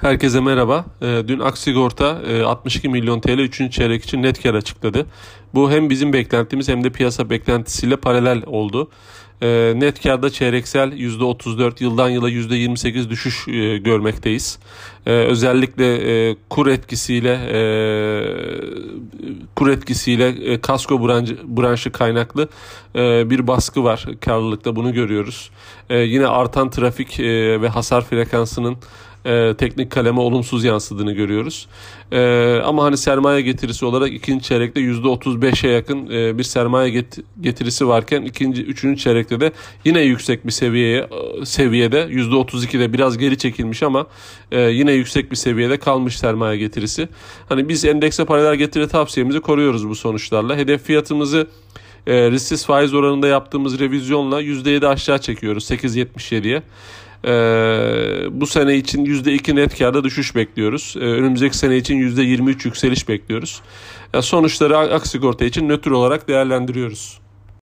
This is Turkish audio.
Herkese merhaba. Ee, dün Aksigorta 62 e, milyon TL 3. çeyrek için net kar açıkladı. Bu hem bizim beklentimiz hem de piyasa beklentisiyle paralel oldu. Ee, net karda çeyreksel %34, yıldan yıla %28 düşüş e, görmekteyiz. Ee, özellikle e, kur etkisiyle kur etkisiyle kasko branşı, branşı kaynaklı bir baskı var karlılıkta bunu görüyoruz. Yine artan trafik ve hasar frekansının e, teknik kaleme olumsuz yansıdığını görüyoruz. E, ama hani sermaye getirisi olarak ikinci çeyrekte %35'e yakın e, bir sermaye get- getirisi varken ikinci, üçüncü çeyrekte de yine yüksek bir seviyeye seviyede %32'de biraz geri çekilmiş ama e, yine yüksek bir seviyede kalmış sermaye getirisi. Hani biz endekse paralel getiri tavsiyemizi koruyoruz bu sonuçlarla. Hedef fiyatımızı e, risksiz faiz oranında yaptığımız revizyonla %7 aşağı çekiyoruz 8.77'ye. Ee, bu sene için %2 net karda düşüş bekliyoruz. Ee, önümüzdeki sene için %23 yükseliş bekliyoruz. Yani sonuçları Aksigorta için nötr olarak değerlendiriyoruz.